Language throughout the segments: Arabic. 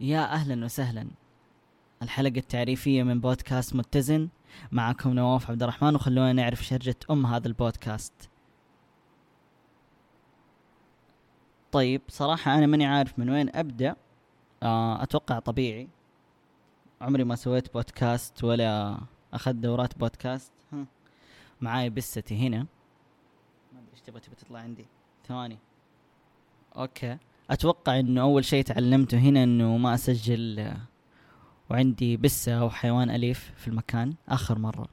يا أهلا وسهلا. الحلقة التعريفية من بودكاست متزن. معكم نواف عبد الرحمن وخلونا نعرف شرجة أم هذا البودكاست. طيب صراحة أنا ماني عارف من وين أبدأ. آه أتوقع طبيعي. عمري ما سويت بودكاست ولا أخذت دورات بودكاست. معاي بستي هنا. ما أدري إيش تبغى تطلع عندي؟ ثواني. أوكي. أتوقع إنه أول شيء تعلمته هنا إنه ما أسجل آه، وعندي بسة أو حيوان أليف في المكان آخر مرة.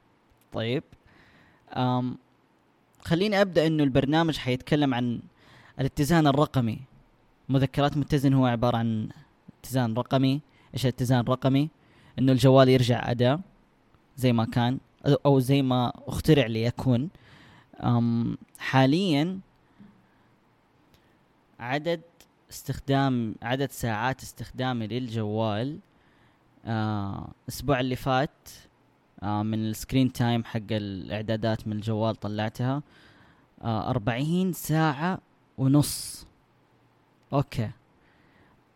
طيب أم خليني أبدأ إنه البرنامج حيتكلم عن الاتزان الرقمي. مذكرات متزن هو عبارة عن اتزان رقمي. إيش الاتزان الرقمي؟ إنه الجوال يرجع اداء زي ما كان أو زي ما اخترع ليكون. حاليا عدد استخدام عدد ساعات استخدامي للجوال آه الأسبوع اللي فات آه من ال screen time حق الإعدادات من الجوال طلعتها آه أربعين ساعة ونص. okay.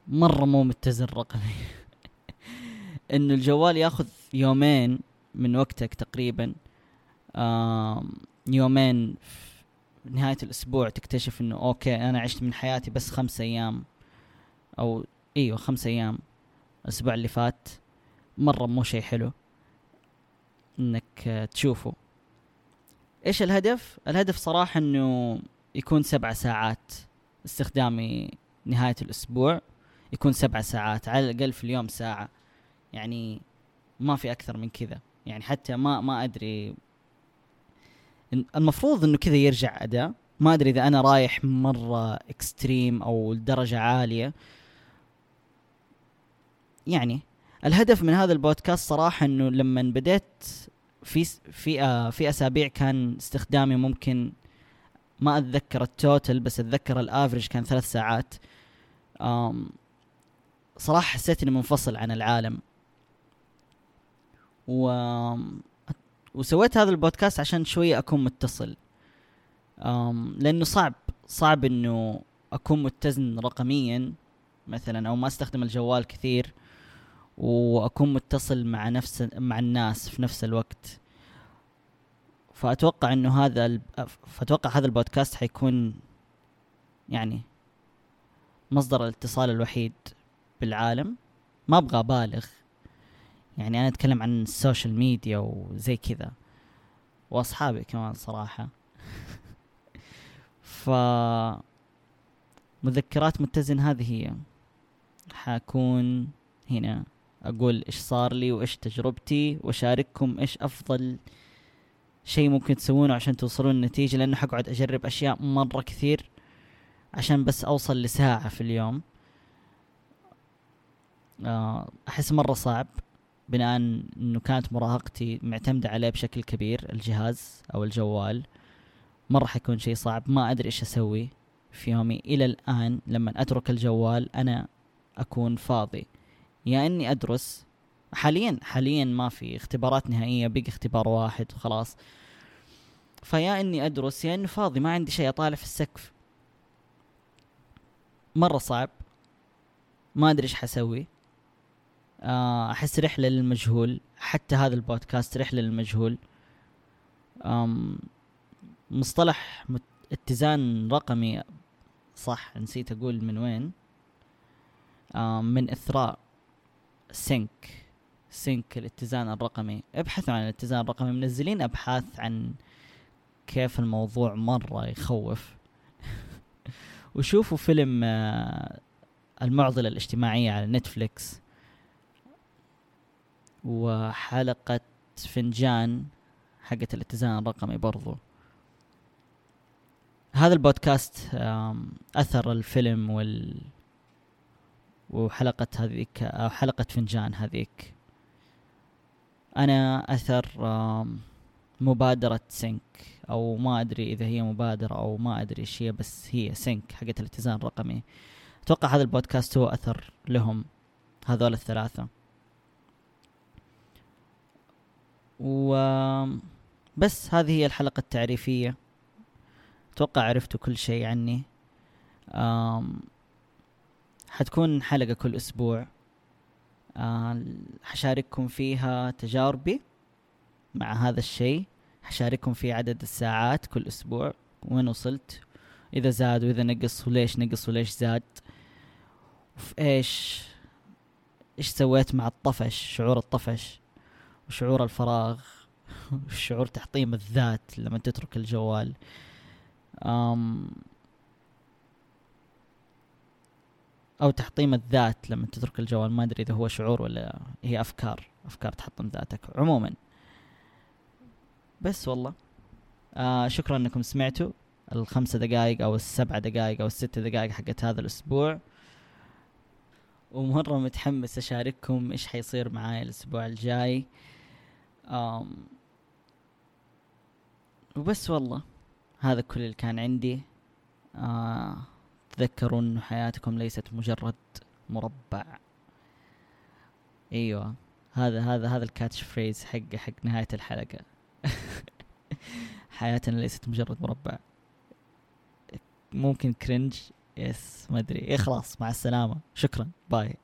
مرة مو متزن رقمي. إنه الجوال ياخذ يومين من وقتك تقريبا آه يومين في نهاية الأسبوع تكتشف إنه أوكي أنا عشت من حياتي بس خمس أيام أو أيوة خمس أيام الأسبوع اللي فات. مرة مو شيء حلو إنك تشوفه. إيش الهدف؟ الهدف صراحة إنه يكون سبع ساعات استخدامي نهاية الأسبوع. يكون سبع ساعات على الأقل في اليوم ساعة. يعني ما في أكثر من كذا. يعني حتى ما ما أدري المفروض إنه كذا يرجع أداء. ما أدري إذا أنا رايح مرة extreme أو لدرجه عالية. يعني الهدف من هذا البودكاست صراحة إنه لما بديت في في آه في أسابيع كان استخدامي ممكن ما أتذكر ال total بس أتذكر ال average كان ثلاث ساعات. آم صراحة حسيت إني منفصل عن العالم. و وسويت هذا البودكاست عشان شوية أكون متصل. أم لأنه صعب صعب إنه أكون متزن رقميا مثلا أو ما أستخدم الجوال كثير وأكون متصل مع نفس مع الناس في نفس الوقت. فأتوقع إنه هذا ال... فأتوقع هذا البودكاست حيكون يعني مصدر الاتصال الوحيد بالعالم. ما أبغى أبالغ. يعني أنا أتكلم عن ال social media وزي كذا وأصحابي كمان صراحة. ف مذكرات متزن هذه هي. حكون هنا أقول إيش صار لي وإيش تجربتي وأشارككم إيش أفضل شيء ممكن تسوونه عشان توصلون النتيجة لأنه حقعد أجرب أشياء مرة كثير عشان بس أوصل لساعة في اليوم. آه، أحس مرة صعب. بناء إنه كانت مراهقتي معتمدة عليه بشكل كبير الجهاز أو الجوال. مرة حيكون شيء صعب ما أدري إيش أسوي في يومي. إلى الآن لما أترك الجوال أنا أكون فاضي. يا إني أدرس حاليا حاليا ما في اختبارات نهائية بقى اختبار واحد وخلاص. فيا إني أدرس يا إني فاضي ما عندي شيء أطالع في السقف. مرة صعب ما أدري إيش حسوي. أحس رحلة للمجهول حتى هذا البودكاست رحلة للمجهول. مصطلح اتزان رقمي صح نسيت أقول من وين. من إثراء Sync Sync الاتزان الرقمي. ابحثوا عن الاتزان الرقمي. منزلين أبحاث عن كيف الموضوع مرة يخوف. وشوفوا فيلم آه، المعضلة الاجتماعية على نتفليكس. وحلقة فنجان حقت الاتزان الرقمي برضو. هذا البودكاست أثر الفيلم وال وحلقة هذيك أو حلقة فنجان هذيك. أنا أثر مبادرة سينك أو ما أدري إذا هي مبادرة أو ما أدري إيش هي بس هي سينك حقت الاتزان الرقمي. أتوقع هذا البودكاست هو أثر لهم هذول الثلاثة. و بس هذه هي الحلقة التعريفية. أتوقع عرفتوا كل شيء عني. أم حتكون حلقة كل أسبوع. آه حشارككم فيها تجاربي مع هذا الشيء. حشارككم في عدد الساعات كل أسبوع. وين وصلت؟ إذا زاد وإذا نقص وليش نقص وليش زاد؟ وفي إيش؟ إيش سويت مع الطفش؟ شعور الطفش؟ وشعور الفراغ وشعور تحطيم الذات لما تترك الجوال. أم أو تحطيم الذات لما تترك الجوال. ما أدري إذا هو شعور ولا هي أفكار أفكار تحطم ذاتك عموما. بس والله. آه شكرا إنكم سمعتوا الخمسة دقائق أو السبعة دقائق أو الستة دقائق حقت هذا الأسبوع. ومرة متحمس أشارككم إيش حيصير معاي الأسبوع الجاي. آم وبس والله هذا كل اللي كان عندي. آه تذكروا إنه حياتكم ليست مجرد مربع. إيوه هذا هذا هذا ال catch phrase حق حق نهاية الحلقة. حياتنا ليست مجرد مربع. ممكن cringe بس ما أدري. إيه خلاص مع السلامة. شكرا. bye